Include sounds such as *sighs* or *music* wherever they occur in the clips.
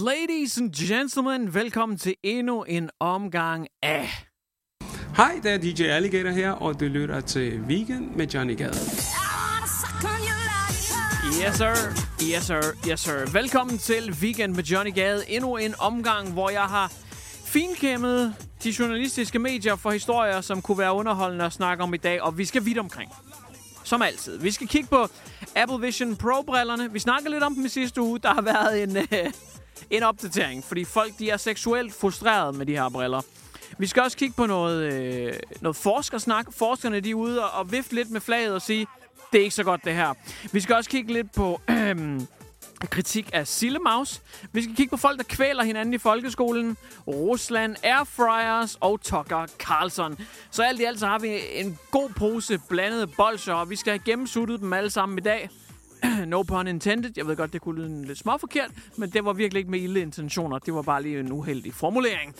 Ladies and gentlemen, velkommen til endnu en omgang af... Hej, det er DJ Alligator her, og du lytter til Weekend med Johnny Gade. Yes sir, yes sir, yes sir. Velkommen til Weekend med Johnny Gade. Endnu en omgang, hvor jeg har finkæmmet de journalistiske medier for historier, som kunne være underholdende at snakke om i dag, og vi skal vidt omkring. Som altid. Vi skal kigge på Apple Vision Pro-brillerne. Vi snakkede lidt om dem i sidste uge. Der har været en, øh, en opdatering, fordi folk de er seksuelt frustreret med de her briller. Vi skal også kigge på noget, øh, noget forskersnak. Forskerne de er ude og, og vifte lidt med flaget og sige, det er ikke så godt det her. Vi skal også kigge lidt på øh, *clears throat* kritik af Sillemaus. Vi skal kigge på folk, der kvæler hinanden i folkeskolen. Rusland, Airfryers og Tucker Carlson. Så alt i alt så har vi en god pose blandede bolcher, og vi skal have gennemsuttet dem alle sammen i dag. *clears throat* no pun intended. Jeg ved godt, det kunne lyde lidt småforkert, men det var virkelig ikke med ilde intentioner. Det var bare lige en uheldig formulering.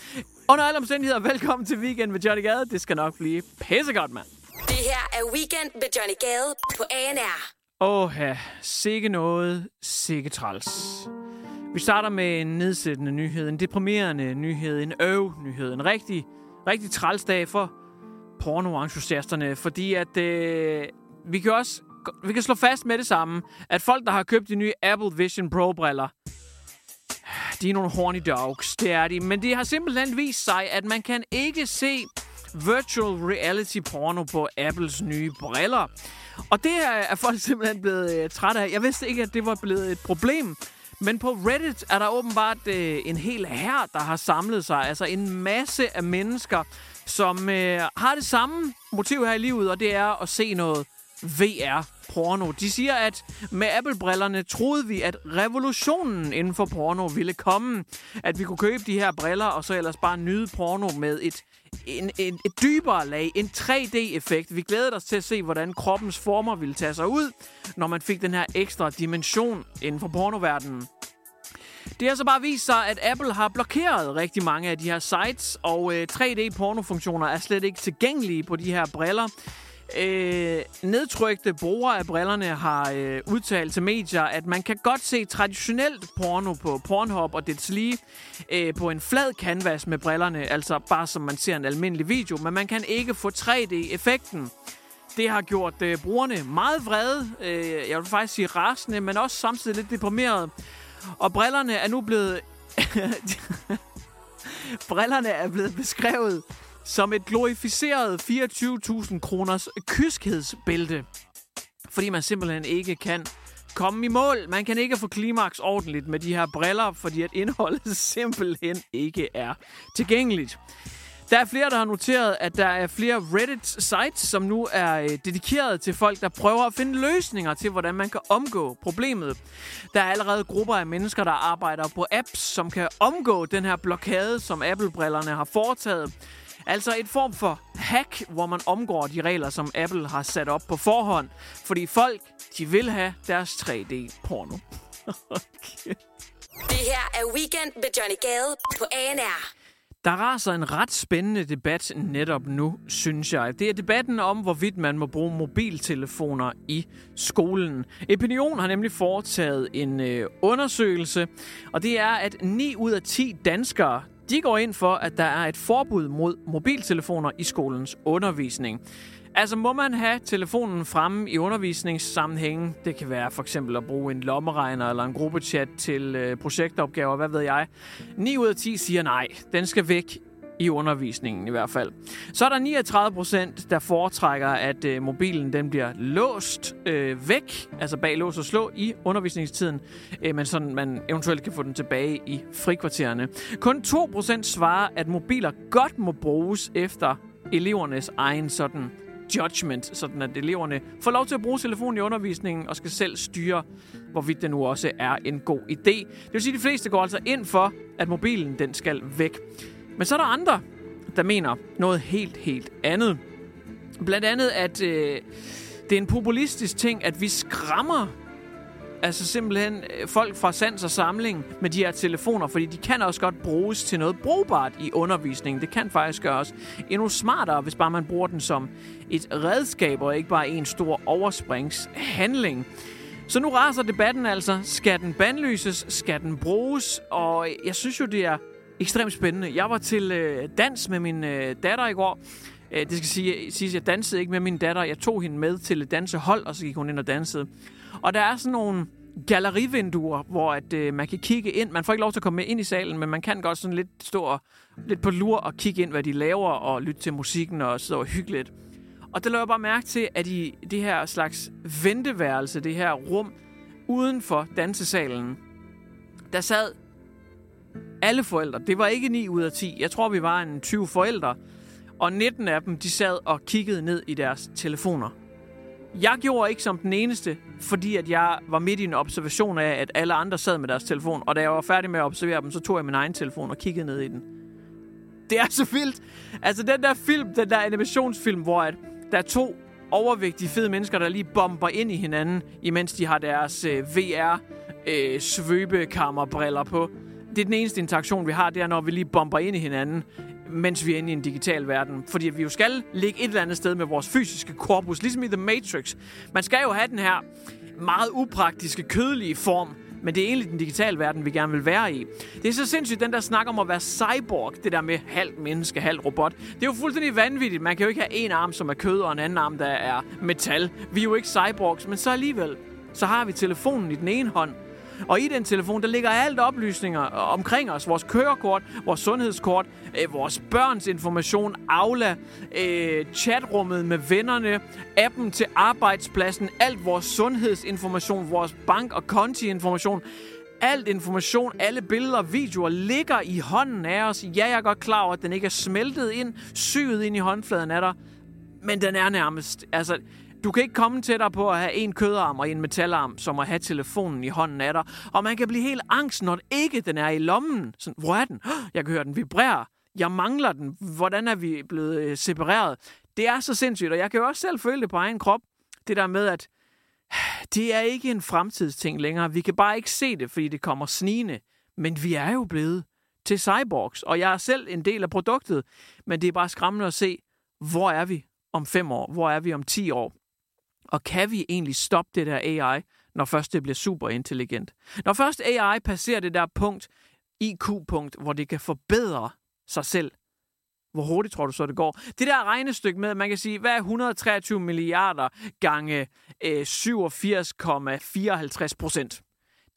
Under alle omstændigheder, velkommen til Weekend med Johnny Gade. Det skal nok blive pissegodt, mand. Det her er Weekend med Johnny Gade på ANR. Åh, ja. sikke noget, sikke træls. Vi starter med en nedsættende nyhed, en deprimerende nyhed, en øv-nyhed, en rigtig, rigtig træls dag for pornoentusiasterne, fordi at øh, vi kan også vi kan slå fast med det samme, at folk, der har købt de nye Apple Vision Pro-briller, de er nogle horny dogs, det er de. Men det har simpelthen vist sig, at man kan ikke se virtual reality porno på Apples nye briller. Og det er folk *laughs* simpelthen blevet øh, trætte af. Jeg vidste ikke, at det var blevet et problem. Men på Reddit er der åbenbart øh, en hel her, der har samlet sig. Altså en masse af mennesker, som øh, har det samme motiv her i livet, og det er at se noget VR porno. De siger, at med Apple-brillerne troede vi, at revolutionen inden for porno ville komme. At vi kunne købe de her briller, og så ellers bare nyde porno med et, en, en, et dybere lag, en 3D-effekt. Vi glædede os til at se, hvordan kroppens former ville tage sig ud, når man fik den her ekstra dimension inden for pornoverdenen. Det har så bare vist sig, at Apple har blokeret rigtig mange af de her sites, og øh, 3D-pornofunktioner er slet ikke tilgængelige på de her briller. Øh, nedtrykte brugere af brillerne har øh, udtalt til medier, at man kan godt se traditionelt porno på Pornhub og dets lige øh, på en flad canvas med brillerne, altså bare som man ser en almindelig video, men man kan ikke få 3D-effekten. Det har gjort øh, brugerne meget vrede, øh, jeg vil faktisk sige rasende, men også samtidig lidt deprimeret. Og brillerne er nu blevet... *laughs* brillerne er blevet beskrevet som et glorificeret 24.000 kroners kyskhedsbælte. Fordi man simpelthen ikke kan komme i mål. Man kan ikke få klimaks ordentligt med de her briller, fordi at indholdet *laughs* simpelthen ikke er tilgængeligt. Der er flere, der har noteret, at der er flere Reddit-sites, som nu er øh, dedikeret til folk, der prøver at finde løsninger til, hvordan man kan omgå problemet. Der er allerede grupper af mennesker, der arbejder på apps, som kan omgå den her blokade, som Apple-brillerne har foretaget. Altså et form for hack, hvor man omgår de regler, som Apple har sat op på forhånd. Fordi folk, de vil have deres 3D-porno. *laughs* okay. Det her er Weekend med Johnny Gade på ANR. Der raser en ret spændende debat netop nu, synes jeg. Det er debatten om, hvorvidt man må bruge mobiltelefoner i skolen. Opinion har nemlig foretaget en øh, undersøgelse, og det er, at 9 ud af 10 danskere de går ind for, at der er et forbud mod mobiltelefoner i skolens undervisning. Altså, må man have telefonen fremme i undervisningssammenhængen. Det kan være for eksempel at bruge en lommeregner eller en gruppechat til øh, projektopgaver, hvad ved jeg. 9 ud af 10 siger nej. Den skal væk i undervisningen i hvert fald. Så er der 39 procent, der foretrækker, at øh, mobilen den bliver låst øh, væk, altså bag lås og slå i undervisningstiden, øh, men sådan man eventuelt kan få den tilbage i frikvartererne. Kun 2 procent svarer, at mobiler godt må bruges efter elevernes egen sådan judgment, sådan at eleverne får lov til at bruge telefonen i undervisningen og skal selv styre, hvorvidt det nu også er en god idé. Det vil sige, at de fleste går altså ind for, at mobilen den skal væk. Men så er der andre, der mener noget helt, helt andet. Blandt andet, at øh, det er en populistisk ting, at vi skræmmer altså simpelthen øh, folk fra sans og samling med de her telefoner, fordi de kan også godt bruges til noget brugbart i undervisningen. Det kan faktisk gøres endnu smartere, hvis bare man bruger den som et redskab, og ikke bare en stor overspringshandling. Så nu raser debatten altså. Skal den bandlyses? Skal den bruges? Og jeg synes jo, det er ekstremt spændende. Jeg var til øh, dans med min øh, datter i går. Øh, det skal sige, sige, at jeg dansede ikke med min datter. Jeg tog hende med til et dansehold, og så gik hun ind og dansede. Og der er sådan nogle gallerivinduer, hvor at, øh, man kan kigge ind. Man får ikke lov til at komme med ind i salen, men man kan godt sådan lidt stå og, lidt på lur og kigge ind, hvad de laver, og lytte til musikken og sidde og hygge lidt. Og der lå jeg bare mærke til, at i det her slags venteværelse, det her rum uden for dansesalen, der sad alle forældre. Det var ikke 9 ud af 10. Jeg tror, vi var en 20 forældre. Og 19 af dem, de sad og kiggede ned i deres telefoner. Jeg gjorde ikke som den eneste, fordi at jeg var midt i en observation af, at alle andre sad med deres telefon. Og da jeg var færdig med at observere dem, så tog jeg min egen telefon og kiggede ned i den. Det er så vildt. Altså den der film, den der animationsfilm, hvor at der er to overvægtige fede mennesker, der lige bomber ind i hinanden, imens de har deres øh, VR øh, svøbekammerbriller på. Det er den eneste interaktion, vi har, det er, når vi lige bomber ind i hinanden, mens vi er inde i en digital verden. Fordi vi jo skal ligge et eller andet sted med vores fysiske korpus, ligesom i The Matrix. Man skal jo have den her meget upraktiske, kødelige form, men det er egentlig den digitale verden, vi gerne vil være i. Det er så sindssygt, den der snak om at være cyborg, det der med halvt menneske, halvt robot. Det er jo fuldstændig vanvittigt. Man kan jo ikke have en arm, som er kød, og en anden arm, der er metal. Vi er jo ikke cyborgs, men så alligevel, så har vi telefonen i den ene hånd, og i den telefon, der ligger alt oplysninger omkring os. Vores kørekort, vores sundhedskort, øh, vores børns information, Aula, øh, chatrummet med vennerne, appen til arbejdspladsen, alt vores sundhedsinformation, vores bank- og konti-information. Alt information, alle billeder og videoer ligger i hånden af os. Ja, jeg er godt klar over, at den ikke er smeltet ind, syet ind i håndfladen af dig. Men den er nærmest... Altså, du kan ikke komme tættere på at have en kødarm og en metalarm, som at have telefonen i hånden af dig. Og man kan blive helt angst, når ikke den er i lommen. Sådan, hvor er den? Jeg kan høre den vibrere. Jeg mangler den. Hvordan er vi blevet øh, separeret? Det er så sindssygt, og jeg kan jo også selv føle det på egen krop. Det der med, at *sighs* det er ikke en fremtidsting længere. Vi kan bare ikke se det, fordi det kommer snigende. Men vi er jo blevet til cyborgs, og jeg er selv en del af produktet. Men det er bare skræmmende at se, hvor er vi om fem år? Hvor er vi om ti år? Og kan vi egentlig stoppe det der AI, når først det bliver super intelligent? Når først AI passerer det der punkt, IQ-punkt, hvor det kan forbedre sig selv, hvor hurtigt tror du så, det går? Det der regnestykke med, at man kan sige, hvad er 123 milliarder gange øh, 87,54 procent?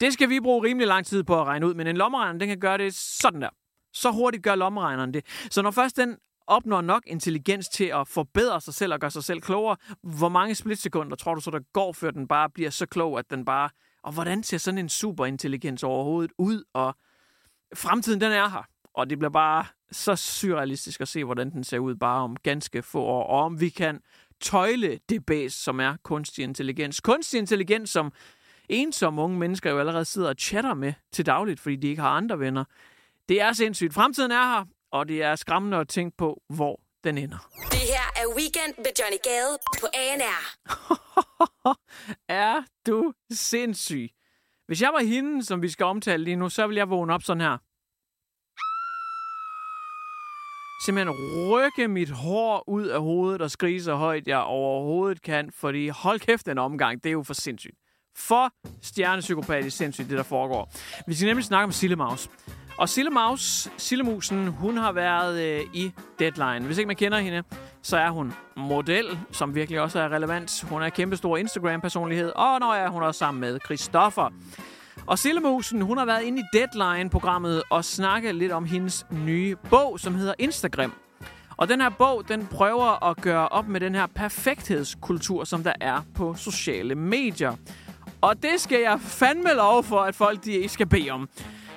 Det skal vi bruge rimelig lang tid på at regne ud, men en lommeregner, den kan gøre det sådan der. Så hurtigt gør lommeregneren det. Så når først den opnår nok intelligens til at forbedre sig selv og gøre sig selv klogere. Hvor mange splitsekunder tror du så, der går, før den bare bliver så klog, at den bare... Og hvordan ser sådan en superintelligens overhovedet ud? Og fremtiden, den er her. Og det bliver bare så surrealistisk at se, hvordan den ser ud bare om ganske få år. Og om vi kan tøjle det base, som er kunstig intelligens. Kunstig intelligens, som ensomme unge mennesker jo allerede sidder og chatter med til dagligt, fordi de ikke har andre venner. Det er sindssygt. Fremtiden er her, og det er skræmmende at tænke på, hvor den ender. Det her er Weekend med Johnny Gade på ANR. *laughs* er du sindssyg? Hvis jeg var hende, som vi skal omtale lige nu, så ville jeg vågne op sådan her. Simpelthen rykke mit hår ud af hovedet og skrige så højt, jeg overhovedet kan, fordi hold kæft den omgang, det er jo for sindssygt. For stjernepsykopatisk sindssygt, det der foregår. Vi skal nemlig snakke om Sillemaus. Og Sille Maus, Sillemusen, hun har været øh, i Deadline. Hvis ikke man kender hende, så er hun model, som virkelig også er relevant. Hun er kæmpestor Instagram-personlighed, og når er hun også sammen med Christoffer. Og Sillemusen, hun har været inde i Deadline-programmet og snakket lidt om hendes nye bog, som hedder Instagram. Og den her bog, den prøver at gøre op med den her perfekthedskultur, som der er på sociale medier. Og det skal jeg fandme lov for, at folk de ikke skal bede om.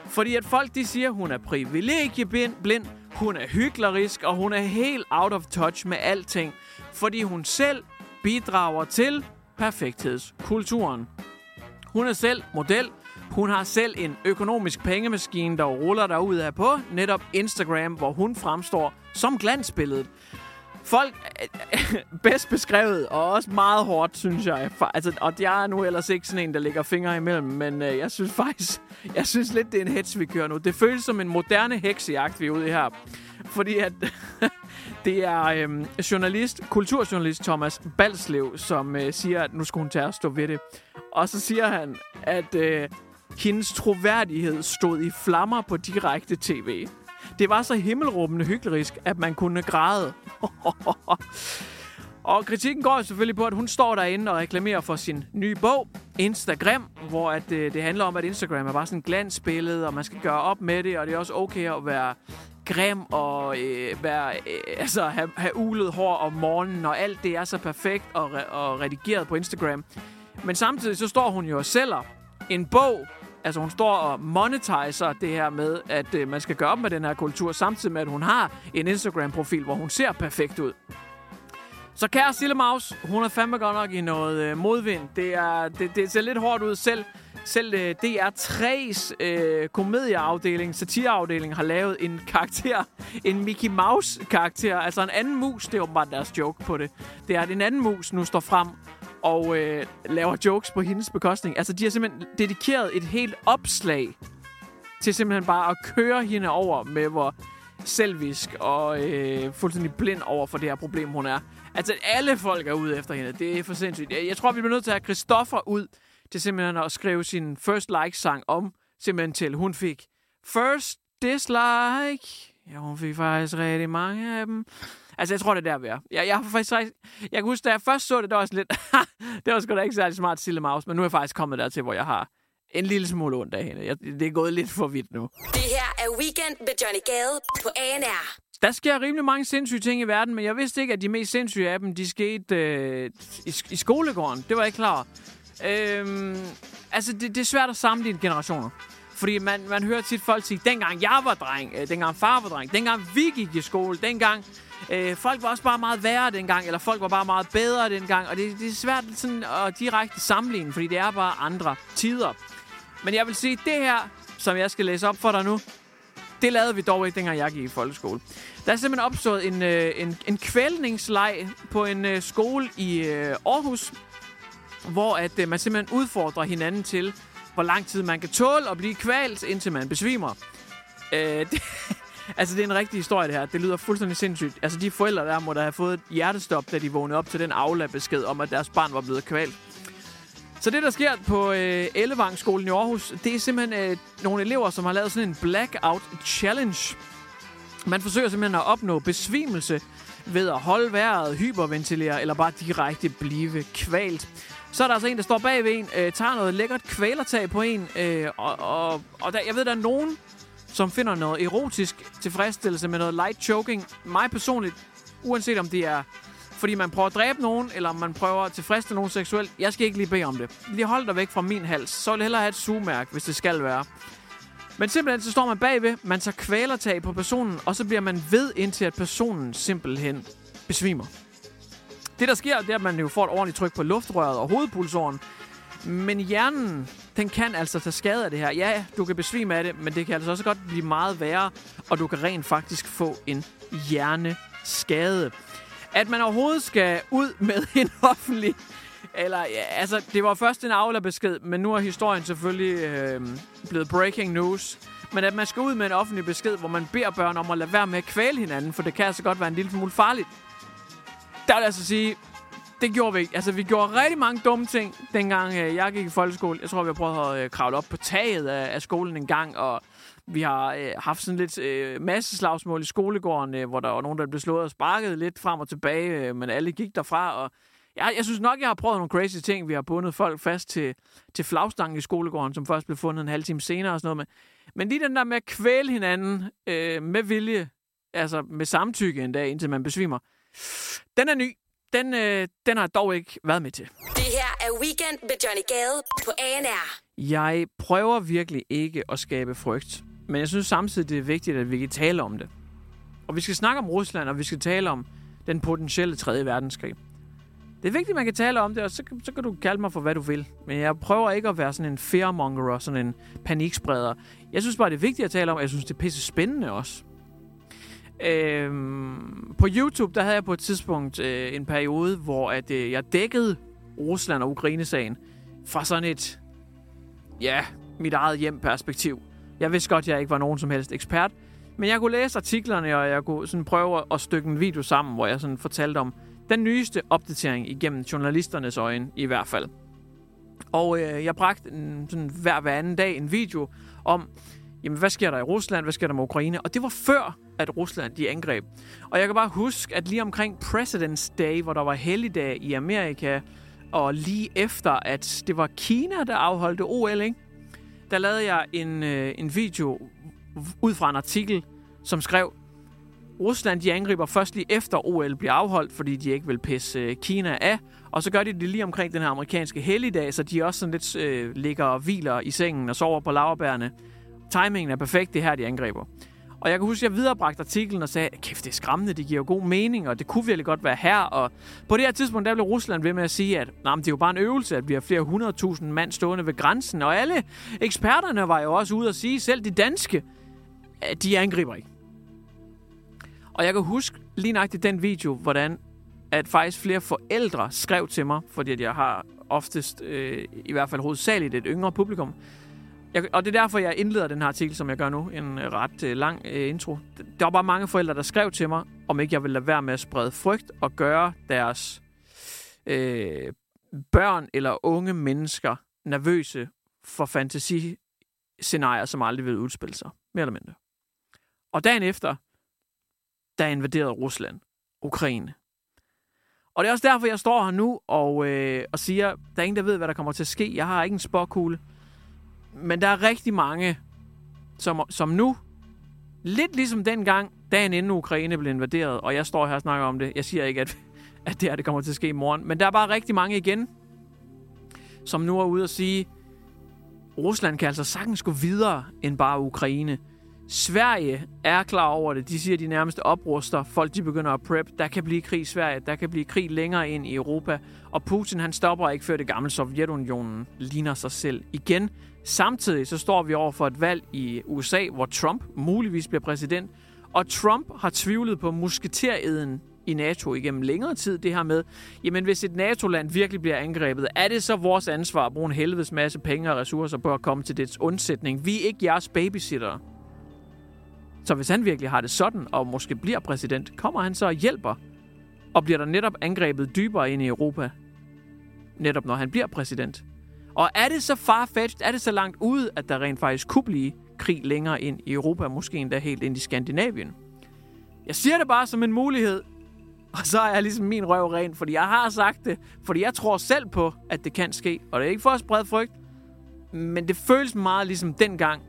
Fordi at folk de siger, hun er privilegieblind, hun er hyklerisk, og hun er helt out of touch med alting. Fordi hun selv bidrager til perfekthedskulturen. Hun er selv model. Hun har selv en økonomisk pengemaskine, der ruller derud af på netop Instagram, hvor hun fremstår som glansbilledet. Folk *laughs* bedst beskrevet, og også meget hårdt, synes jeg. Altså, og jeg er nu ellers ikke sådan en, der ligger fingre imellem, men øh, jeg synes faktisk, *laughs* jeg synes lidt, det er en hets, vi kører nu. Det føles som en moderne heksejagt, vi er ude i her. Fordi at *laughs* det er øh, journalist, kulturjournalist Thomas Balslev, som øh, siger, at nu skulle hun tage at stå ved det. Og så siger han, at øh, hendes troværdighed stod i flammer på direkte tv. Det var så himmelråbende hyklerisk, at man kunne græde. *laughs* og kritikken går selvfølgelig på, at hun står derinde og reklamerer for sin nye bog, Instagram, hvor at, øh, det handler om, at Instagram er bare sådan et glansbillede, og man skal gøre op med det, og det er også okay at være grim og øh, være, øh, altså, have, have ulet hår om morgenen, og alt det er så perfekt og, re- og redigeret på Instagram. Men samtidig så står hun jo og sælger en bog, Altså hun står og monetiser det her med, at øh, man skal gøre op med den her kultur, samtidig med, at hun har en Instagram-profil, hvor hun ser perfekt ud. Så kære Sille Maus, hun er fandme godt nok i noget øh, modvind. Det, er, det, det ser lidt hårdt ud selv. Selv øh, DR3's øh, komedieafdeling, satireafdeling, har lavet en karakter, en Mickey Mouse-karakter. Altså en anden mus, det er åbenbart deres joke på det. Det er, at en anden mus nu står frem og øh, laver jokes på hendes bekostning. Altså, de har simpelthen dedikeret et helt opslag til simpelthen bare at køre hende over med, hvor selvisk og øh, fuldstændig blind over for det her problem, hun er. Altså, alle folk er ude efter hende. Det er for sindssygt. Jeg, jeg tror, vi bliver nødt til at have Christoffer ud til simpelthen at skrive sin First Like-sang om, simpelthen til hun fik First Dislike. Ja, hun fik faktisk rigtig mange af dem. Altså, jeg tror, det er der, vi er. Jeg, jeg, har faktisk, jeg kan huske, da jeg først så det, der var sådan lidt... *laughs* det var sgu da ikke særlig smart, Sille Maus, men nu er jeg faktisk kommet dertil, hvor jeg har en lille smule ondt af hende. Jeg, det er gået lidt for vidt nu. Det her er Weekend med Johnny Gade på ANR. Der sker rimelig mange sindssyge ting i verden, men jeg vidste ikke, at de mest sindssyge af dem, de skete øh, i, i skolegården. Det var jeg ikke klar over. Øhm, altså, det, det er svært at sammenligne generationer. Fordi man, man hører tit folk sige, dengang jeg var dreng, øh, dengang far var dreng, dengang vi gik i skole, dengang Øh, folk var også bare meget værre dengang, eller folk var bare meget bedre dengang, og det, det er svært sådan at direkte sammenligne, fordi det er bare andre tider. Men jeg vil sige, det her, som jeg skal læse op for dig nu, det lavede vi dog ikke, dengang jeg gik i folkeskole. Der er simpelthen opstået en, øh, en, en kvælningsleg på en øh, skole i øh, Aarhus, hvor at øh, man simpelthen udfordrer hinanden til, hvor lang tid man kan tåle at blive kvalt, indtil man besvimer. Øh, *laughs* det, Altså, det er en rigtig historie, det her. Det lyder fuldstændig sindssygt. Altså, de forældre der må da have fået et hjertestop, da de vågnede op til den Aula-besked om, at deres barn var blevet kvalt. Så det, der sker på øh, Ellevangskolen i Aarhus, det er simpelthen øh, nogle elever, som har lavet sådan en blackout challenge. Man forsøger simpelthen at opnå besvimelse ved at holde vejret, hyperventilere eller bare direkte blive kvalt. Så er der altså en, der står bag ved en, øh, tager noget lækkert kvælertag på en, øh, og, og, og der, jeg ved, der er nogen, som finder noget erotisk tilfredsstillelse med noget light choking. Mig personligt, uanset om det er fordi man prøver at dræbe nogen, eller om man prøver at tilfredsstille nogen seksuelt, jeg skal ikke lige bede om det. Lige hold dig væk fra min hals. Så vil jeg hellere have et sugemærke, hvis det skal være. Men simpelthen så står man bagved, man tager kvælertag på personen, og så bliver man ved indtil at personen simpelthen besvimer. Det der sker, det er, at man jo får et ordentligt tryk på luftrøret og hovedpulsåren, men hjernen, den kan altså tage skade af det her. Ja, du kan besvime af det, men det kan altså også godt blive meget værre, og du kan rent faktisk få en hjerneskade. At man overhovedet skal ud med *laughs* en offentlig... Eller, ja, altså, det var først en aflerbesked, men nu er historien selvfølgelig øh, blevet breaking news. Men at man skal ud med en offentlig besked, hvor man beder børn om at lade være med at kvæle hinanden, for det kan altså godt være en lille smule farligt. Der vil jeg altså sige, det gjorde vi ikke. Altså, vi gjorde rigtig mange dumme ting, dengang øh, jeg gik i folkeskole. Jeg tror, vi har prøvet at øh, kravle op på taget af, af skolen en gang, og vi har øh, haft sådan lidt øh, masse slagsmål i skolegården, øh, hvor der var nogen, der blev slået og sparket lidt frem og tilbage, øh, men alle gik derfra, og jeg, jeg synes nok, jeg har prøvet nogle crazy ting. Vi har bundet folk fast til, til flagstangen i skolegården, som først blev fundet en halv time senere og sådan noget. Men, men lige den der med at kvæle hinanden øh, med vilje, altså med samtykke en dag, indtil man besvimer, den er ny. Den, øh, den har jeg dog ikke været med til. Det her er Weekend med Johnny Gade på ANR. Jeg prøver virkelig ikke at skabe frygt, men jeg synes samtidig, det er vigtigt, at vi kan tale om det. Og vi skal snakke om Rusland, og vi skal tale om den potentielle 3. verdenskrig. Det er vigtigt, at man kan tale om det, og så, så kan du kalde mig for, hvad du vil. Men jeg prøver ikke at være sådan en fearmonger, sådan en panikspreder. Jeg synes bare, det er vigtigt at tale om, og jeg synes, det er pisse spændende også. Øhm, på YouTube, der havde jeg på et tidspunkt øh, en periode, hvor at, øh, jeg dækkede Rusland og Ukraine-sagen fra sådan et, ja, mit eget hjem perspektiv. Jeg vidste godt, at jeg ikke var nogen som helst ekspert, men jeg kunne læse artiklerne, og jeg kunne sådan prøve at stykke en video sammen, hvor jeg sådan fortalte om den nyeste opdatering igennem journalisternes øjne i hvert fald. Og øh, jeg bragte en, sådan hver, hver anden dag en video om, jamen hvad sker der i Rusland, hvad sker der med Ukraine? Og det var før, at Rusland de angreb. Og jeg kan bare huske, at lige omkring President's Day, hvor der var helligdag i Amerika, og lige efter, at det var Kina, der afholdte OL, ikke? der lavede jeg en, øh, en video ud fra en artikel, som skrev, Rusland de angriber først lige efter OL bliver afholdt, fordi de ikke vil pisse øh, Kina af. Og så gør de det lige omkring den her amerikanske helligdag, så de også sådan lidt øh, ligger og hviler i sengen og sover på laverbærene. Timingen er perfekt, det her de angriber. Og jeg kan huske, at jeg viderebragte artiklen og sagde, kæft, det er skræmmende, det giver god mening, og det kunne virkelig godt være her. Og på det her tidspunkt, der blev Rusland ved med at sige, at nah, det er jo bare en øvelse, at vi har flere hundredtusind mand stående ved grænsen. Og alle eksperterne var jo også ude at sige, selv de danske, at de angriber ikke. Og jeg kan huske lige nøjagtigt den video, hvordan at faktisk flere forældre skrev til mig, fordi at jeg har oftest, øh, i hvert fald hovedsageligt, et yngre publikum. Jeg, og det er derfor, jeg indleder den her artikel, som jeg gør nu, en øh, ret øh, lang øh, intro. Der var bare mange forældre, der skrev til mig, om ikke jeg ville lade være med at sprede frygt og gøre deres øh, børn eller unge mennesker nervøse for fantasiscenarier, som aldrig vil udspille sig. Mere eller mindre. Og dagen efter, der invaderede Rusland Ukraine. Og det er også derfor, jeg står her nu og, øh, og siger, der er ingen, der ved, hvad der kommer til at ske. Jeg har ikke en spåkugle. Men der er rigtig mange, som, som nu, lidt ligesom dengang, dagen inden Ukraine blev invaderet, og jeg står her og snakker om det. Jeg siger ikke, at, at det her det kommer til at ske i morgen. Men der er bare rigtig mange igen, som nu er ude og sige, Rusland kan altså sagtens gå videre end bare Ukraine. Sverige er klar over det. De siger, at de nærmest opruster. Folk de begynder at prep. Der kan blive krig i Sverige. Der kan blive krig længere ind i Europa. Og Putin han stopper ikke, før det gamle Sovjetunionen ligner sig selv igen. Samtidig så står vi over for et valg i USA, hvor Trump muligvis bliver præsident. Og Trump har tvivlet på musketereden i NATO igennem længere tid, det her med, jamen hvis et NATO-land virkelig bliver angrebet, er det så vores ansvar at bruge en helvedes masse penge og ressourcer på at komme til dets undsætning? Vi er ikke jeres babysitter. Så hvis han virkelig har det sådan, og måske bliver præsident, kommer han så og hjælper? Og bliver der netop angrebet dybere ind i Europa, netop når han bliver præsident? Og er det så farfetched, er det så langt ude, at der rent faktisk kunne blive krig længere ind i Europa, måske endda helt ind i Skandinavien? Jeg siger det bare som en mulighed, og så er jeg ligesom min røv ren, fordi jeg har sagt det, fordi jeg tror selv på, at det kan ske. Og det er ikke for at sprede frygt, men det føles meget ligesom dengang,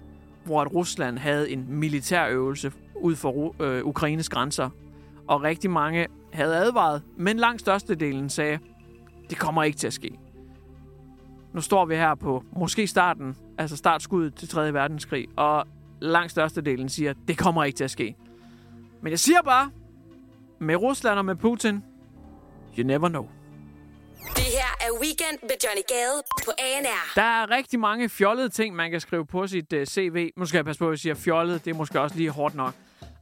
hvor at Rusland havde en militærøvelse ud for øh, Ukraines grænser. Og rigtig mange havde advaret, men langt størstedelen sagde, det kommer ikke til at ske. Nu står vi her på måske starten, altså startskuddet til 3. verdenskrig, og langt størstedelen siger, det kommer ikke til at ske. Men jeg siger bare, med Rusland og med Putin, you never know. Det her er Weekend med Johnny Gade på ANR. Der er rigtig mange fjollede ting, man kan skrive på sit uh, CV. Nu skal jeg passe på, at jeg siger fjollet. Det er måske også lige hårdt nok.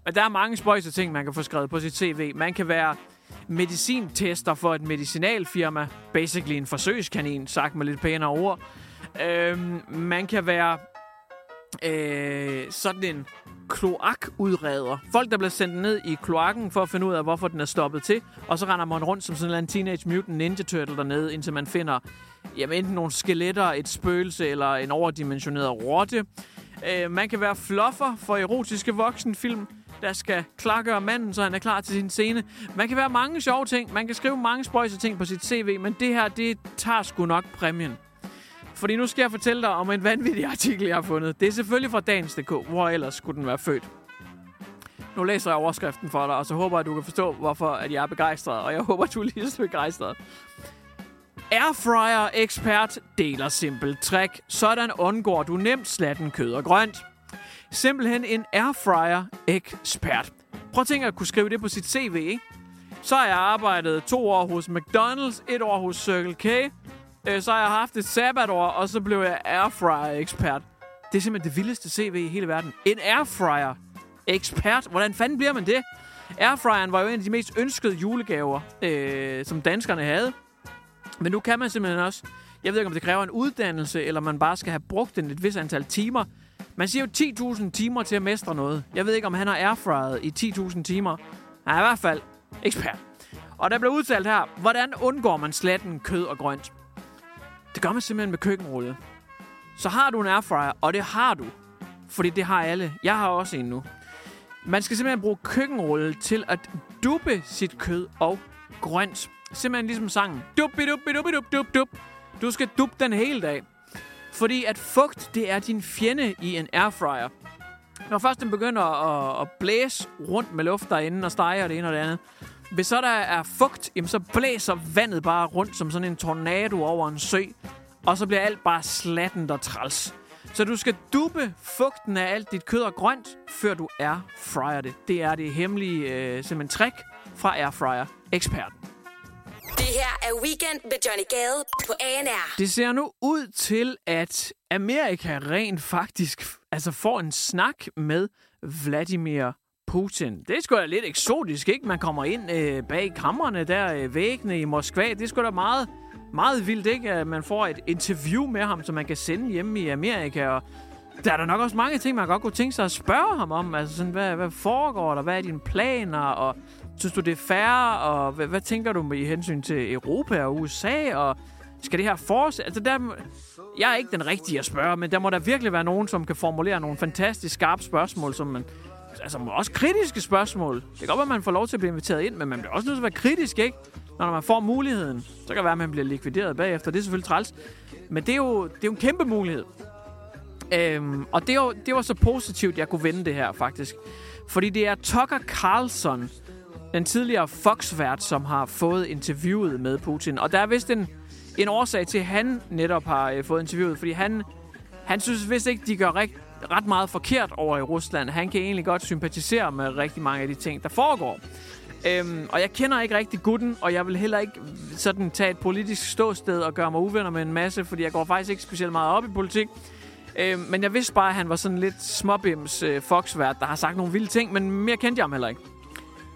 Men der er mange spøjse ting, man kan få skrevet på sit CV. Man kan være medicintester for et medicinalfirma. Basically en forsøgskanin, sagt med lidt pænere ord. Øhm, man kan være øh, sådan en kloakudreder. Folk, der bliver sendt ned i kloakken for at finde ud af, hvorfor den er stoppet til. Og så render man rundt som sådan en Teenage Mutant Ninja Turtle dernede, indtil man finder jamen, enten nogle skeletter, et spøgelse eller en overdimensioneret rotte. Øh, man kan være fluffer for erotiske voksenfilm, der skal klargøre manden, så han er klar til sin scene. Man kan være mange sjove ting. Man kan skrive mange spøjse ting på sit CV, men det her, det tager sgu nok præmien. Fordi nu skal jeg fortælle dig om en vanvittig artikel, jeg har fundet. Det er selvfølgelig fra Dagens.dk. Hvor ellers skulle den være født? Nu læser jeg overskriften for dig, og så håber jeg, at du kan forstå, hvorfor at jeg er begejstret. Og jeg håber, at du er lige så begejstret. Airfryer ekspert deler simpelt trick. Sådan undgår du nemt slatten kød og grønt. Simpelthen en airfryer ekspert. Prøv at tænke at kunne skrive det på sit CV, ikke? Så har jeg arbejdet to år hos McDonald's, et år hos Circle K, øh, så har jeg haft et sabbatår, og så blev jeg airfryer-ekspert. Det er simpelthen det vildeste CV i hele verden. En airfryer-ekspert. Hvordan fanden bliver man det? Airfryeren var jo en af de mest ønskede julegaver, øh, som danskerne havde. Men nu kan man simpelthen også... Jeg ved ikke, om det kræver en uddannelse, eller man bare skal have brugt den et vis antal timer. Man siger jo 10.000 timer til at mestre noget. Jeg ved ikke, om han har airfryet i 10.000 timer. Han er i hvert fald ekspert. Og der blev udtalt her, hvordan undgår man slatten kød og grønt? Det gør man simpelthen med køkkenrulle. Så har du en airfryer, og det har du. Fordi det har alle. Jeg har også en nu. Man skal simpelthen bruge køkkenrulle til at duppe sit kød og grønt. Simpelthen ligesom sangen. Dup, dup, dup, dup, dup, dup. Du skal duppe den hele dag. Fordi at fugt, det er din fjende i en airfryer. Når først den begynder at, at blæse rundt med luft derinde og steger det ene og det andet, hvis så der er fugt, jamen så blæser vandet bare rundt som sådan en tornado over en sø. Og så bliver alt bare slatten og træls. Så du skal duppe fugten af alt dit kød og grønt, før du airfryer det. Det er det hemmelige øh, simpelthen trick fra airfryer-eksperten. Det her er Weekend med Johnny Gade på ANR. Det ser nu ud til, at Amerika rent faktisk altså får en snak med Vladimir Putin. Det er sgu da lidt eksotisk, ikke? Man kommer ind øh, bag kammerne der, øh, væggene i Moskva. Det er sgu da meget, meget vildt, ikke? At man får et interview med ham, som man kan sende hjemme i Amerika. Og der er der nok også mange ting, man godt kunne tænke sig at spørge ham om. Altså sådan, hvad, hvad foregår der? Hvad er dine planer? Og synes du, det er færre, Og hvad, hvad tænker du med i hensyn til Europa og USA? Og skal det her fortsætte? Altså, der, jeg er ikke den rigtige at spørge, men der må der virkelig være nogen, som kan formulere nogle fantastisk skarpe spørgsmål, som man altså også kritiske spørgsmål. Det kan godt være, at man får lov til at blive inviteret ind, men man bliver også nødt til at være kritisk, ikke? Når man får muligheden, så kan det være, at man bliver likvideret bagefter. Det er selvfølgelig træls. Men det er jo, det er jo en kæmpe mulighed. Øhm, og det, var, det var så positivt, jeg kunne vende det her, faktisk. Fordi det er Tucker Carlson, den tidligere Fox-vært, som har fået interviewet med Putin. Og der er vist en, en årsag til, at han netop har øh, fået interviewet, fordi han, han synes vist ikke, de gør rigt, ret meget forkert over i Rusland. Han kan egentlig godt sympatisere med rigtig mange af de ting, der foregår. Øhm, og jeg kender ikke rigtig gutten, og jeg vil heller ikke sådan tage et politisk ståsted og gøre mig uvenner med en masse, fordi jeg går faktisk ikke specielt meget op i politik. Øhm, men jeg vidste bare, at han var sådan lidt småbims øh, foxvært, der har sagt nogle vilde ting, men mere kendte jeg ham heller ikke.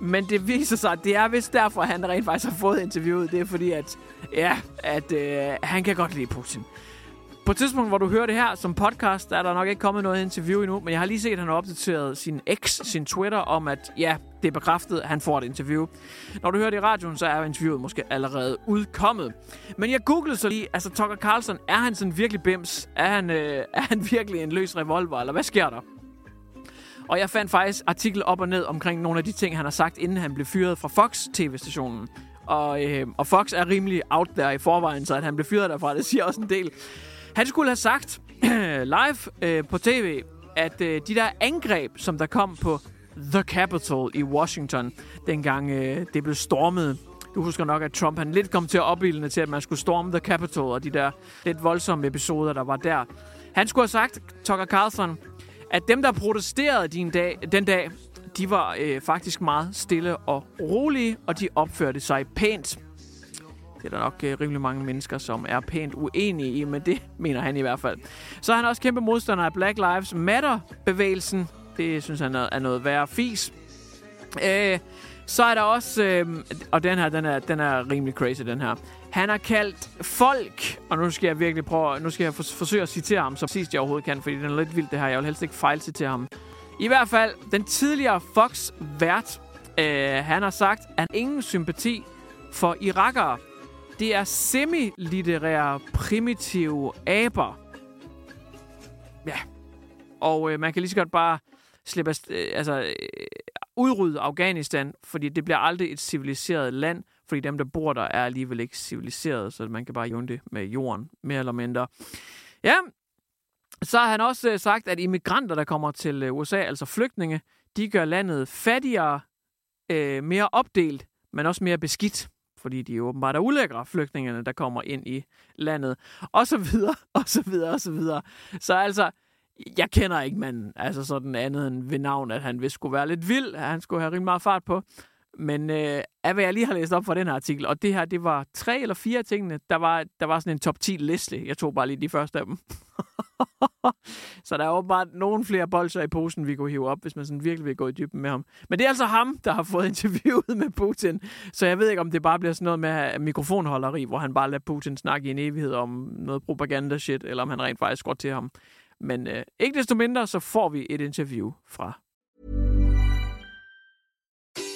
Men det viser sig, at det er vist derfor, at han rent faktisk har fået interviewet. Det er fordi, at, ja, at øh, han kan godt lide Putin. På et tidspunkt, hvor du hører det her som podcast, der er der nok ikke kommet noget interview endnu, men jeg har lige set, at han har opdateret sin X, sin Twitter, om at ja, det er bekræftet, at han får et interview. Når du hører det i radioen, så er interviewet måske allerede udkommet. Men jeg googlede så lige, altså Tucker Carlson, er han sådan virkelig bims? Er han, øh, er han virkelig en løs revolver, eller hvad sker der? Og jeg fandt faktisk artikel op og ned omkring nogle af de ting, han har sagt, inden han blev fyret fra Fox TV-stationen. Og, øh, og Fox er rimelig out there i forvejen, så at han blev fyret derfra, det siger også en del. Han skulle have sagt *clears throat* live øh, på tv, at øh, de der angreb, som der kom på The Capitol i Washington, dengang øh, det blev stormet. Du husker nok, at Trump han lidt kom til at opildne til, at man skulle storme The Capitol, og de der lidt voldsomme episoder, der var der. Han skulle have sagt, Tucker Carlson, at dem, der protesterede din dag, den dag, de var øh, faktisk meget stille og rolige, og de opførte sig pænt. Det er der nok øh, rimelig mange mennesker, som er pænt uenige i, men det *laughs* mener han i hvert fald. Så er han også kæmpe modstander af Black Lives Matter-bevægelsen. Det synes han er noget værre fis. Øh, Så er der også, øh, og den her, den er, den er rimelig crazy, den her. Han har kaldt folk, og nu skal jeg virkelig prøve, nu skal jeg forsøge at citere ham så præcist jeg overhovedet kan, fordi den er lidt vildt det her. Jeg vil helst ikke fejlcitere ham. I hvert fald, den tidligere Fox-vært, øh, han har sagt, at han ingen sympati for irakere. Det er semi-litterære, primitive aber. Ja. Og øh, man kan lige så godt bare slippe, øh, altså, øh, udrydde Afghanistan, fordi det bliver aldrig et civiliseret land, fordi dem, der bor der, er alligevel ikke civiliseret, så man kan bare jævne det med jorden, mere eller mindre. Ja, så har han også øh, sagt, at immigranter, der kommer til øh, USA, altså flygtninge, de gør landet fattigere, øh, mere opdelt, men også mere beskidt fordi de åbenbart er ulækre, flygtningerne, der kommer ind i landet, og så videre, *laughs* og så videre, og så videre. Så altså, jeg kender ikke manden, altså sådan andet end ved navn, at han vist skulle være lidt vild, at han skulle have rimelig meget fart på. Men øh, af hvad jeg lige har læst op fra den her artikel, og det her, det var tre eller fire tingene, der var, der var sådan en top 10 liste. Jeg tog bare lige de første af dem. *laughs* så der er åbenbart nogle flere bolser i posen, vi kunne hive op, hvis man sådan virkelig vil gå i dybden med ham. Men det er altså ham, der har fået *laughs* interviewet med Putin. Så jeg ved ikke, om det bare bliver sådan noget med mikrofonholderi, hvor han bare lader Putin snakke i en evighed om noget propaganda-shit, eller om han rent faktisk går til ham. Men øh, ikke desto mindre, så får vi et interview fra